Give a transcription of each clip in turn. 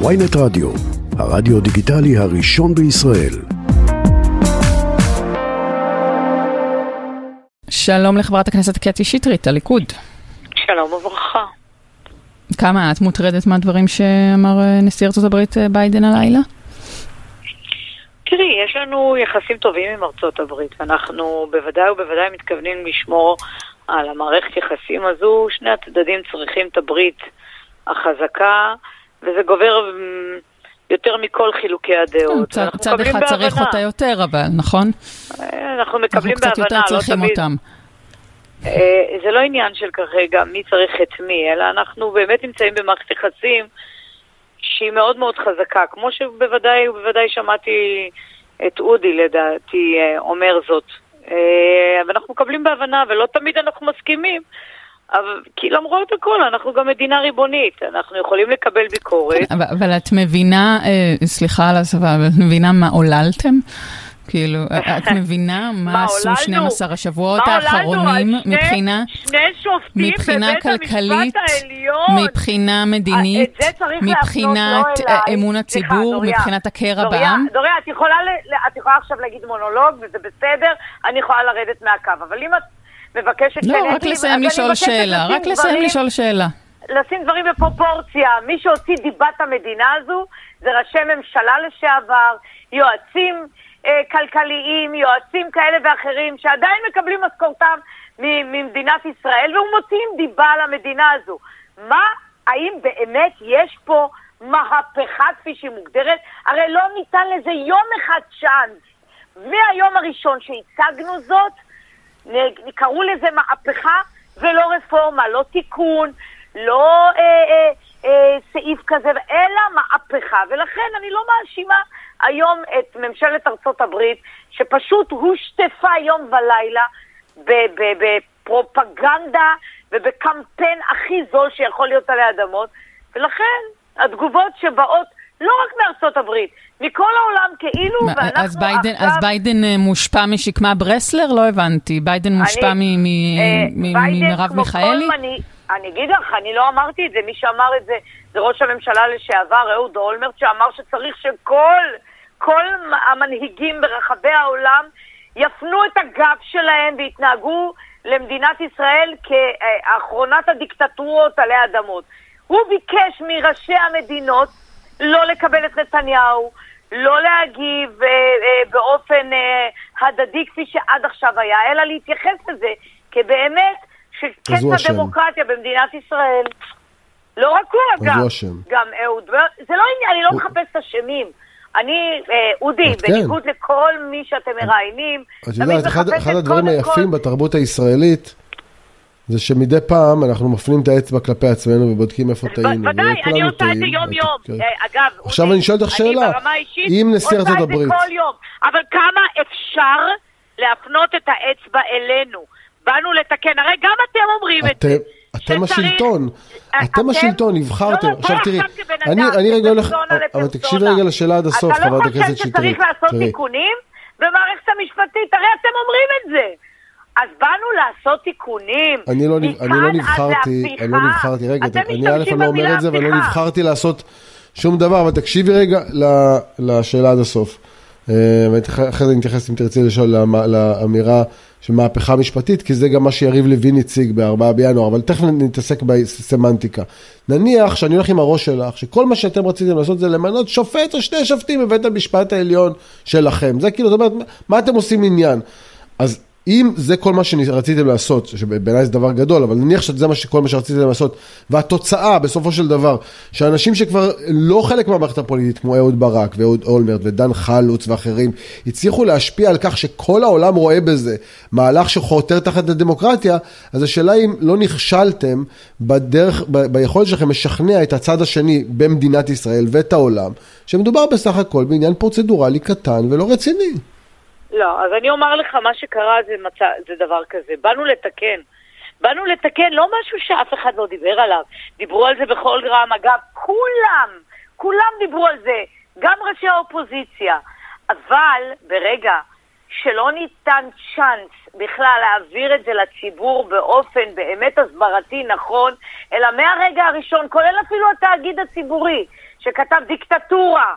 ויינט רדיו, הרדיו דיגיטלי הראשון בישראל. שלום לחברת הכנסת קטי שטרית, הליכוד. שלום וברכה. כמה את מוטרדת מהדברים שאמר אה, נשיא ארצות הברית אה, ביידן הלילה? תראי, יש לנו יחסים טובים עם ארצות הברית, ואנחנו בוודאי ובוודאי מתכוונים לשמור על המערכת יחסים הזו. שני הצדדים צריכים את הברית החזקה, וזה גובר מ, יותר מכל חילוקי הדעות. צד, ואנחנו צד מקבלים אחד צריך בהבנה. אותה יותר, אבל, נכון? אה, אנחנו אנחנו מקבלים קצת בהבנה, יותר לא צריכים תמיד. אותם. אה, זה לא עניין של כרגע מי צריך את מי, אלא אנחנו באמת נמצאים במערכת יחסים שהיא מאוד מאוד חזקה. כמו שבוודאי ובוודאי שמעתי את אודי לדעתי אה, אומר זאת. ואנחנו מקבלים בהבנה, ולא תמיד אנחנו מסכימים. אבל, כי למרות הכל, אנחנו גם מדינה ריבונית, אנחנו יכולים לקבל ביקורת. אבל, אבל את מבינה, אה, סליחה על השפה, אבל את מבינה מה עוללתם? כאילו, את מבינה מה עשו עוללנו? 12 השבועות? האחרונים מבחינה, מבחינה כלכלית. מבחינה מדינית, להפנות מבחינת לא. אה, אמון הציבור. מבחינת הקרע בעם? דוריה, את יכולה עכשיו להגיד מונולוג, וזה בסדר, אני יכולה לרדת מהקו, אבל אם את מבקשת... לא, שאני רק לסיים לשאול שאלה, רק לסיים דברים- לשאול שאלה. לשים דברים בפרופורציה. מי שהוציא דיבת המדינה הזו זה ראשי ממשלה לשעבר, יועצים אה, כלכליים, יועצים כאלה ואחרים, שעדיין מקבלים משכורתם ממדינת ישראל, ומוציאים דיבה על המדינה הזו. מה, האם באמת יש פה מהפכה כפי שהיא מוגדרת? הרי לא ניתן לזה יום אחד צ'אנס. מהיום הראשון שהצגנו זאת, קראו לזה מהפכה ולא רפורמה, לא תיקון, לא אה, אה, אה, סעיף כזה, אלא מהפכה. ולכן אני לא מאשימה היום את ממשלת ארצות הברית, שפשוט הושטפה יום ולילה בפרופגנדה ובקמפיין הכי זול שיכול להיות עלי אדמות, ולכן התגובות שבאות לא רק מארצות הברית, מכל העולם כאילו, מה, ואנחנו אז ביידן, עכשיו... אז ביידן אה, מושפע משקמה ברסלר? לא הבנתי. ביידן מושפע אני- מ- מ- אה, מ- ביידן, ממרב כמו מיכאלי? מנהיג- אני אגיד לך, אני לא אמרתי את זה, מי שאמר את זה זה ראש הממשלה לשעבר, אהוד אולמרט, שאמר שצריך שכל כל המנהיגים ברחבי העולם יפנו את הגב שלהם ויתנהגו למדינת ישראל כאחרונת הדיקטטורות עלי אדמות. הוא ביקש מראשי המדינות לא לקבל את נתניהו, לא להגיב אה, אה, באופן אה, הדדי כפי שעד עכשיו היה, אלא להתייחס לזה כבאמת שקץ. הדמוקרטיה במדינת ישראל. לא רק הוא אגב. גם אהוד, זה לא עניין, אני לא מחפשת אשמים. אני, אה, אודי, כן. בניגוד לכל מי שאתם מראיינים, את יודעת, אחד, הדברים היפים בתרבות הישראלית, זה שמדי פעם אנחנו מפנים את האצבע כלפי עצמנו ובודקים איפה טעינו. ודאי, אני עושה את זה יום-יום. כן. אה, אגב, עכשיו אני שואל אותך שאלה, אם נשיא ארצות הברית- עושה את זה כל יום. אבל כמה אפשר להפנות את האצבע אלינו? באנו לתקן, הרי גם אתם אומרים את זה. אתם השלטון, אה, אתם השלטון, נבחרתם. לא, לא, עכשיו בוא תראי, אני, רגע הולך, אבל. תקשיבי רגע לשאלה עד הסוף, חברת הכנסת אתה לא שטרית. חושב שצריך לעשות תיקונים במערכת המשפטית? הרי אתם אומרים את זה. אז באנו לעשות תיקונים. אני לא, אני לא נבחרתי, אני לא. נבחרתי, רגע, אתם אני א', לא אומר את זה, ואני לא. נבחרתי לעשות שום דבר, אבל תקשיבי רגע לשאלה עד הסוף. אה, ואחרי זה אני אתייחס אם תרצי לשאול לאמ- לאמירה של מהפכה משפטית, כי זה גם מה שיריב לוין הציג בארבעה בינואר, אבל תכף נתעסק בסמנטיקה. נניח שאני הולך עם הראש שלך, שכל מה שאתם רציתם לעשות זה למנות שופט או שני שופטים בבית המשפט העליון שלכם. זה כאילו, זאת אומרת, מה אתם עושים עניין? אז אם זה כל מה שרציתם לעשות, שבעיניי זה דבר גדול, אבל נניח שזה מה שכל מה שרציתם לעשות, והתוצאה בסופו של דבר, שאנשים שכבר לא חלק מהמערכת הפוליטית, כמו אהוד ברק ואהוד אולמרט ודן חלוץ ואחרים, הצליחו להשפיע על כך שכל העולם רואה בזה מהלך שחותר תחת הדמוקרטיה, אז השאלה אם לא נכשלתם בדרך, ב- ביכולת שלכם לשכנע את הצד השני במדינת ישראל ואת העולם, שמדובר בסך הכל בעניין פרוצדורלי קטן ולא רציני. לא, אז אני אומר לך, מה שקרה זה, מצא, זה דבר כזה. באנו לתקן. באנו לתקן לא משהו שאף אחד לא דיבר עליו. דיברו על זה בכל רם. אגב, כולם, כולם דיברו על זה. גם ראשי האופוזיציה. אבל ברגע שלא ניתן צ'אנס בכלל להעביר את זה לציבור באופן באמת הסברתי נכון, אלא מהרגע הראשון, כולל אפילו התאגיד הציבורי, שכתב דיקטטורה,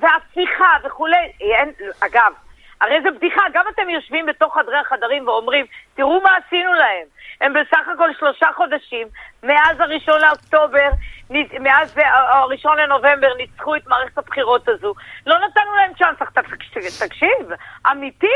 והפיכה וכולי. אין, אגב, הרי זה בדיחה, גם אתם יושבים בתוך חדרי החדרים ואומרים, תראו מה עשינו להם. הם בסך הכל שלושה חודשים, מאז הראשון לאוקטובר, מאז הראשון לנובמבר ניצחו את מערכת הבחירות הזו. לא נתנו להם צ'אנס, תקשיב, אמיתי,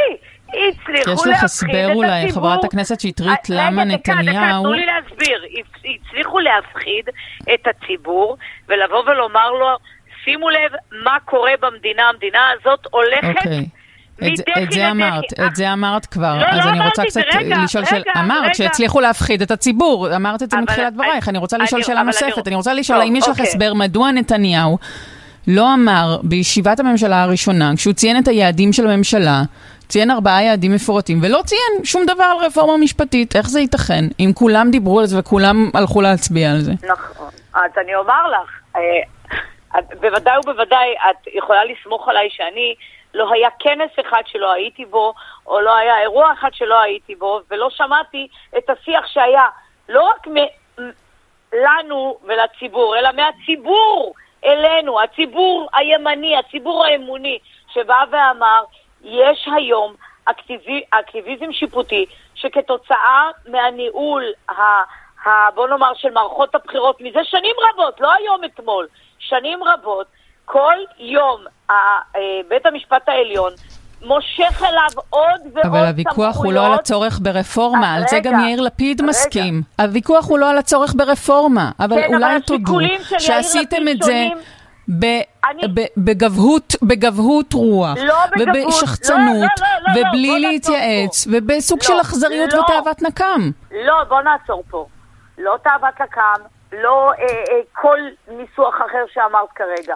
הצליחו להפחיד את הציבור. יש לך הסבר אולי, חברת הכנסת שטרית, אה, למה נתניהו... דקה, דקה, תנו לי להסביר. הצליחו להפחיד את הציבור ולבוא ולומר לו, שימו לב מה קורה במדינה, המדינה הזאת הולכת... Okay. אוקיי. את, זה אמרת, את זה אמרת כבר, לא, אז לא אני רוצה קצת לשאול שאלה, אמרת שהצליחו להפחיד את הציבור, אמרת את זה מתחילת דברייך, אני רוצה לשאול שאלה נוספת, אני רוצה לשאול האם יש לך אוקיי. הסבר מדוע נתניהו לא אמר בישיבת הממשלה הראשונה, כשהוא ציין את היעדים של הממשלה, ציין ארבעה יעדים מפורטים, ולא ציין שום דבר על רפורמה משפטית, איך זה ייתכן? אם כולם דיברו על זה וכולם הלכו להצביע על זה. נכון, אז אני אומר לך, אה, בוודאי ובוודאי את יכולה לסמוך עליי שאני לא היה כנס אחד שלא הייתי בו, או לא היה אירוע אחד שלא הייתי בו, ולא שמעתי את השיח שהיה לא רק מ- לנו ולציבור, אלא מהציבור אלינו, הציבור הימני, הציבור האמוני, שבא ואמר, יש היום אקטיבי, אקטיביזם שיפוטי שכתוצאה מהניהול, ה, ה, בוא נאמר, של מערכות הבחירות מזה שנים רבות, לא היום אתמול, שנים רבות, כל יום אה, בית המשפט העליון מושך אליו עוד ועוד סמכויות. אבל הוויכוח הוא לא על הצורך ברפורמה, על זה גם יאיר לפיד מסכים. הוויכוח הוא לא על הצורך ברפורמה, אבל כן, אולי תודו שעשיתם את זה... בגבהות רוח, לא ובשחצנות, לא, לא, ובלי להתייעץ, ובסוג של אכזריות ותאוות נקם. לא, בוא נעצור פה. לא תאוות נקם, לא אה, אה, כל ניסוח אחר שאמרת כרגע.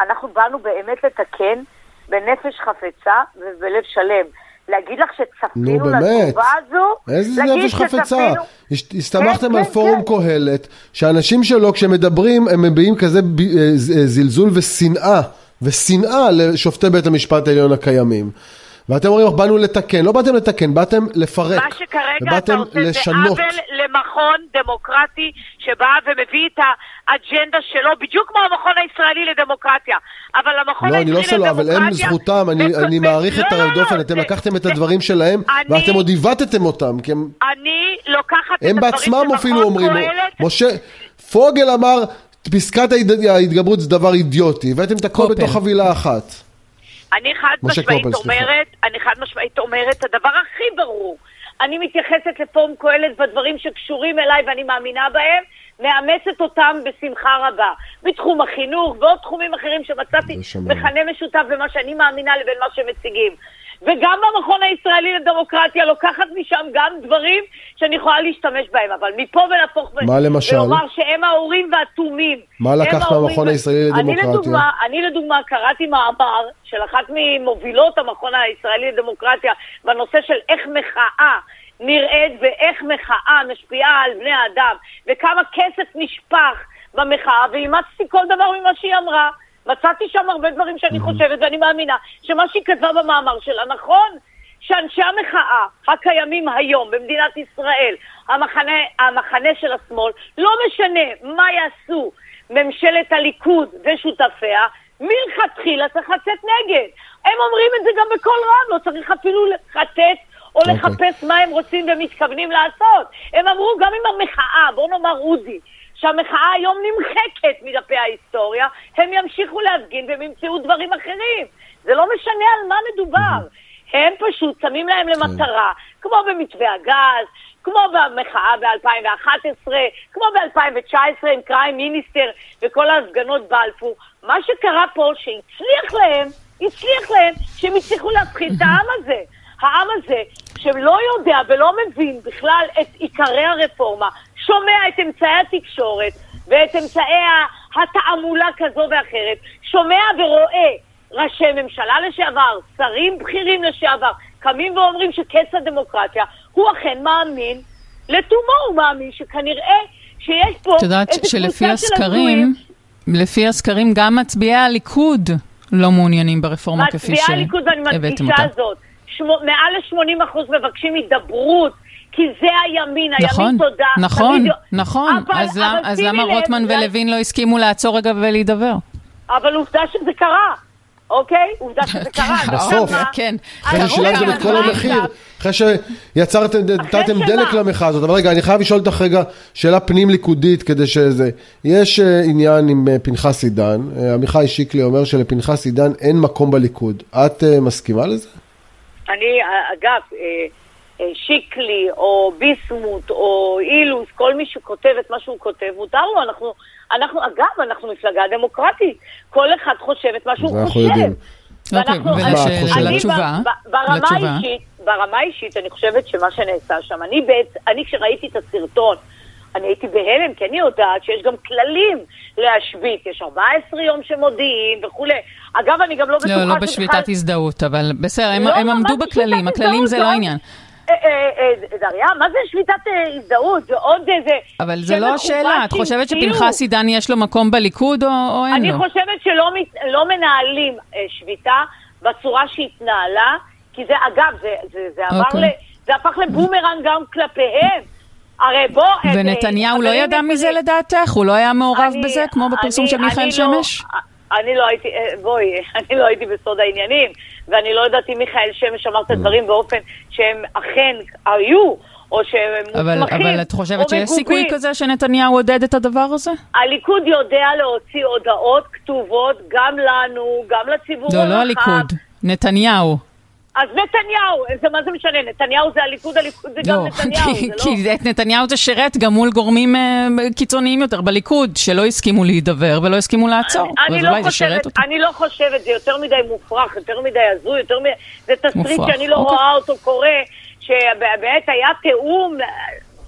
אנחנו באנו באמת לתקן בנפש חפצה ובלב שלם. להגיד לך שצפינו לתגובה הזו? איזה נפש חפצה? הסתמכתם כן, על כן, פורום כן. קהלת, שאנשים שלו כשמדברים הם מביעים כזה אה, אה, זלזול ושנאה, ושנאה לשופטי בית המשפט העליון הקיימים. ואתם אומרים, באנו לתקן, לא באתם לתקן, באתם לפרק. מה שכרגע אתה עושה לשנות. זה עוול למכון דמוקרטי שבא ומביא את האג'נדה שלו, בדיוק כמו המכון הישראלי לדמוקרטיה. אבל המכון לא, הישראלי לדמוקרטיה... לא, אני לא שלו, אבל הם זכותם, אני, ו- אני מעריך ו- את הרב לא, דופן, לא, אתם זה, לקחתם את הדברים שלהם, אני, ואתם עוד עיוותתם אותם, כי הם... אני לוקחת את הדברים הם בעצמם אפילו אומרים, משה, פוגל אמר, פסקת ההתגברות זה דבר אידיוטי, הבאתם את הכל בתוך חבילה אחת. אני חד משמעית אומרת, אני חד משמעית אומרת, הדבר הכי ברור, אני מתייחסת לפורום קהלת בדברים שקשורים אליי ואני מאמינה בהם, מאמצת אותם בשמחה רבה. בתחום החינוך ועוד תחומים אחרים שמצאתי מכנה משותף במה שאני מאמינה לבין מה שמציגים. וגם במכון הישראלי לדמוקרטיה לוקחת משם גם דברים שאני יכולה להשתמש בהם, אבל מפה ולהפוך... מה למשל? ולומר שהם האורים והתומים. מה לקחת מהמכון הישראלי לדמוקרטיה? אני לדוגמה, אני לדוגמה קראתי מאמר של אחת ממובילות המכון הישראלי לדמוקרטיה בנושא של איך מחאה נראית ואיך מחאה משפיעה על בני האדם, וכמה כסף נשפך במחאה, ואימצתי כל דבר ממה שהיא אמרה. מצאתי שם הרבה דברים שאני חושבת ואני מאמינה שמה שהיא כתבה במאמר שלה נכון, שאנשי המחאה הקיימים היום במדינת ישראל, המחנה, המחנה של השמאל, לא משנה מה יעשו ממשלת הליכוד ושותפיה, מלכתחילה צריך לצאת נגד. הם אומרים את זה גם בקול רם, לא צריך אפילו לחטט או okay. אוקיי. לחפש מה הם רוצים ומתכוונים לעשות. הם אמרו גם עם המחאה, בוא נאמר אודי, שהמחאה היום נמחקת מדפי ההיסטוריה, הם ימשיכו להפגין והם ימצאו דברים אחרים. זה לא משנה על מה מדובר. הם פשוט שמים להם למטרה, כמו במתווה הגז, כמו במחאה ב-2011, כמו ב-2019 עם קריים מיניסטר וכל ההפגנות בלפור. מה שקרה פה, שהצליח להם, הצליח להם שהם הצליחו להפחיד את העם הזה. העם הזה, שלא יודע ולא מבין בכלל את עיקרי הרפורמה, שומע את אמצעי התקשורת ואת אמצעי התעמולה כזו ואחרת, שומע ורואה ראשי ממשלה לשעבר, שרים בכירים לשעבר, קמים ואומרים שקץ הדמוקרטיה, הוא אכן מאמין, לתומו הוא מאמין שכנראה שיש פה איזו קבוצה של הזויים. לפי הסקרים, גם מצביעי הליכוד לא מעוניינים ברפורמה כפי שהבאתם אותה. מצביעי הליכוד, ואני מדגישה זאת, מעל ל-80 אחוז מבקשים הידברות. כי זה הימין, נכון, הימין תודה. נכון, תמיד... נכון. אבל, אז, אבל אז למה רוטמן ולוין לא הסכימו לעצור רגע ולהידבר? אבל עובדה שזה קרה. אוקיי? עובדה שזה קרה. בסוף, כן. אחרי ששילמתם את כל המחיר, אחרי שיצרתם, נתתם דלק למחאה הזאת. אבל רגע, אני חייב לשאול אותך רגע שאלה פנים ליכודית כדי שזה... יש אה, עניין עם אה, פנחס עידן, אה, עמיחי שיקלי אומר שלפנחס עידן אין מקום בליכוד. את מסכימה לזה? אני, אגב, שיקלי או ביסמוט או אילוס, כל מי שכותב את מה שהוא כותב, מותר לו, אנחנו, אנחנו, אגב, אנחנו מפלגה דמוקרטית, כל אחד חושב את מה שהוא חושב. יודעים. אוקיי, ולתשובה, ברמה האישית, ברמה האישית, אני חושבת שמה שנעשה שם, אני בעצם, אני כשראיתי את הסרטון, אני הייתי בהלם, כי אני יודעת שיש גם כללים להשבית, יש 14 יום שמודיעים וכולי. אגב, אני גם לא בטוחה... לא, לא בשביתת הזדהות, אבל בסדר, הם לא, עמדו בכללים, הכללים זה לא העניין. אה, אה, אה, דריה, מה זה שביתת הזדהות? זה עוד איזה... אבל זה לא השאלה. את חושבת שפנחס עידן יש לו מקום בליכוד או אין לו? אני חושבת שלא לא מנהלים שביתה בצורה שהתנהלה, כי זה, אגב, זה אוקיי. הפך לבומרנג גם כלפיהם. הרי בוא... ונתניהו לא ידע מזה לדעתך? הוא לא היה מעורב בזה, כמו בפרסום של מיכאל לא- שמש? אני לא הייתי, בואי, אני לא הייתי בסוד העניינים. ואני לא יודעת אם מיכאל שמש אמר את mm. הדברים באופן שהם אכן היו, או שהם מוסמכים, אבל את חושבת שיש סיכוי כזה שנתניהו עודד את הדבר הזה? הליכוד יודע להוציא הודעות כתובות גם לנו, גם לציבור הרחב. לא, לא הליכוד, נתניהו. אז נתניהו, זה מה זה משנה, נתניהו זה הליכוד, הליכוד זה לא, גם נתניהו, כי, זה לא... כי את נתניהו זה שירת גם מול גורמים uh, קיצוניים יותר בליכוד, שלא הסכימו להידבר ולא הסכימו לעצור, אני, אני לא חושבת, אני לא חושבת, זה יותר מדי מופרך, יותר מדי הזוי, יותר מדי... זה תסריט שאני לא אוקיי. רואה אותו קורה, שבאמת היה תיאום,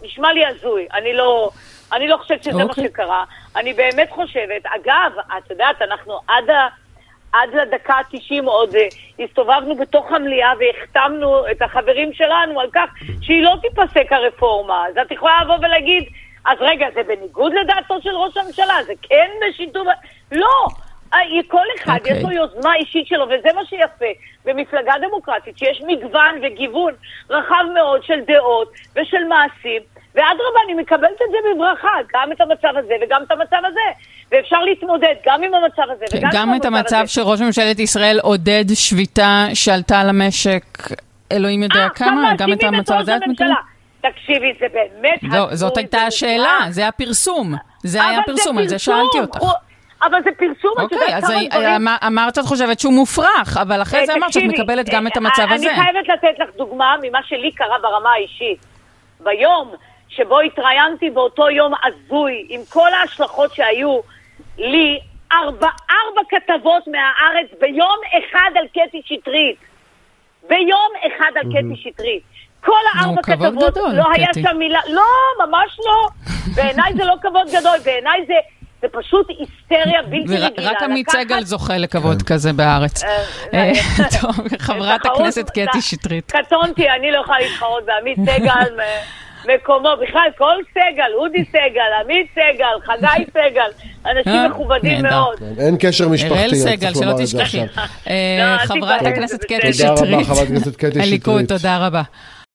נשמע לי הזוי, אני לא... אני לא חושבת שזה אוקיי. מה שקרה. אני באמת חושבת, אגב, את יודעת, אנחנו עד ה... עד לדקה ה-90 עוד uh, הסתובבנו בתוך המליאה והחתמנו את החברים שלנו על כך שהיא לא תיפסק הרפורמה. אז את יכולה לבוא ולהגיד, אז רגע, זה בניגוד לדעתו של ראש הממשלה, זה כן בשיתוף... לא! אה, כל אחד okay. יש לו אוקיי. יוזמה אישית שלו, וזה מה שיפה במפלגה דמוקרטית, שיש מגוון וגיוון רחב מאוד של דעות ושל מעשים, ואדרבה, אני מקבלת את זה בברכה, גם את המצב הזה וגם את המצב הזה. ואפשר להתמודד גם עם המצב הזה וגם עם המצב הזה. גם את המצב שראש ממשלת ישראל עודד שביתה שעלתה על המשק, אלוהים יודע 아, כמה, גם את המצב הזה את מקבלת? תקשיבי, זה באמת... לא, זאת הייתה השאלה, זה הפרסום. זה היה פרסום, על זה שאלתי אותך. אבל זה פרסום, את יודעת כמה דברים... אוקיי, אז אמרת שאת חושבת שהוא מופרך, אבל אחרי זה אמרת שאת מקבלת גם את המצב הזה. אני חייבת לתת לך דוגמה ממה שלי קרה ברמה האישית. ביום שבו התראיינתי באותו יום הזוי, עם כל ההשלכות שהיו לי, ארבע, ארבע כתבות מהארץ ביום אחד על קטי שטרית. ביום אחד על קטי שטרית. כל הארבע כתבות, גדול, לא היה שם מילה, לא, ממש לא. בעיניי זה לא כבוד גדול, בעיניי זה... זה פשוט היסטריה בלתי רגילה. ורק עמית סגל זוכה לכבוד כן. כזה בארץ. אה, אה, טוב, חברת הכנסת קטי שטרית. קטונתי, אני לא יכולה להתחרות בעמית סגל. מקומו, בכלל כל סגל, אודי סגל, עמית סגל, חגי סגל, אנשים אה, מכובדים מאוד. כן, אין קשר משפחתי, אראל סגל, שלא תשכחי. אה, לא, חברת הכנסת קטי שטרית, תודה רבה, חברת הכנסת קטי שטרית. הליכוד, תודה רבה.